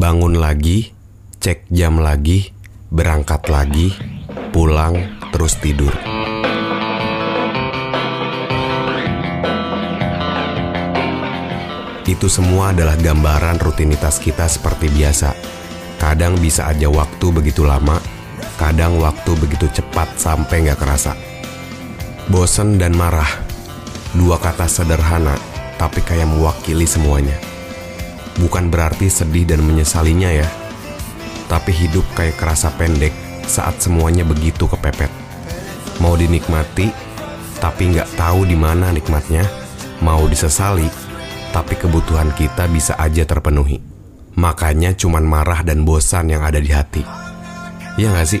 Bangun lagi, cek jam lagi, berangkat lagi, pulang, terus tidur. Itu semua adalah gambaran rutinitas kita seperti biasa. Kadang bisa aja waktu begitu lama, kadang waktu begitu cepat sampai nggak kerasa. Bosen dan marah, dua kata sederhana tapi kayak mewakili semuanya. Bukan berarti sedih dan menyesalinya ya, tapi hidup kayak kerasa pendek saat semuanya begitu kepepet. Mau dinikmati, tapi nggak tahu di mana nikmatnya. Mau disesali, tapi kebutuhan kita bisa aja terpenuhi. Makanya cuman marah dan bosan yang ada di hati. Iya nggak sih?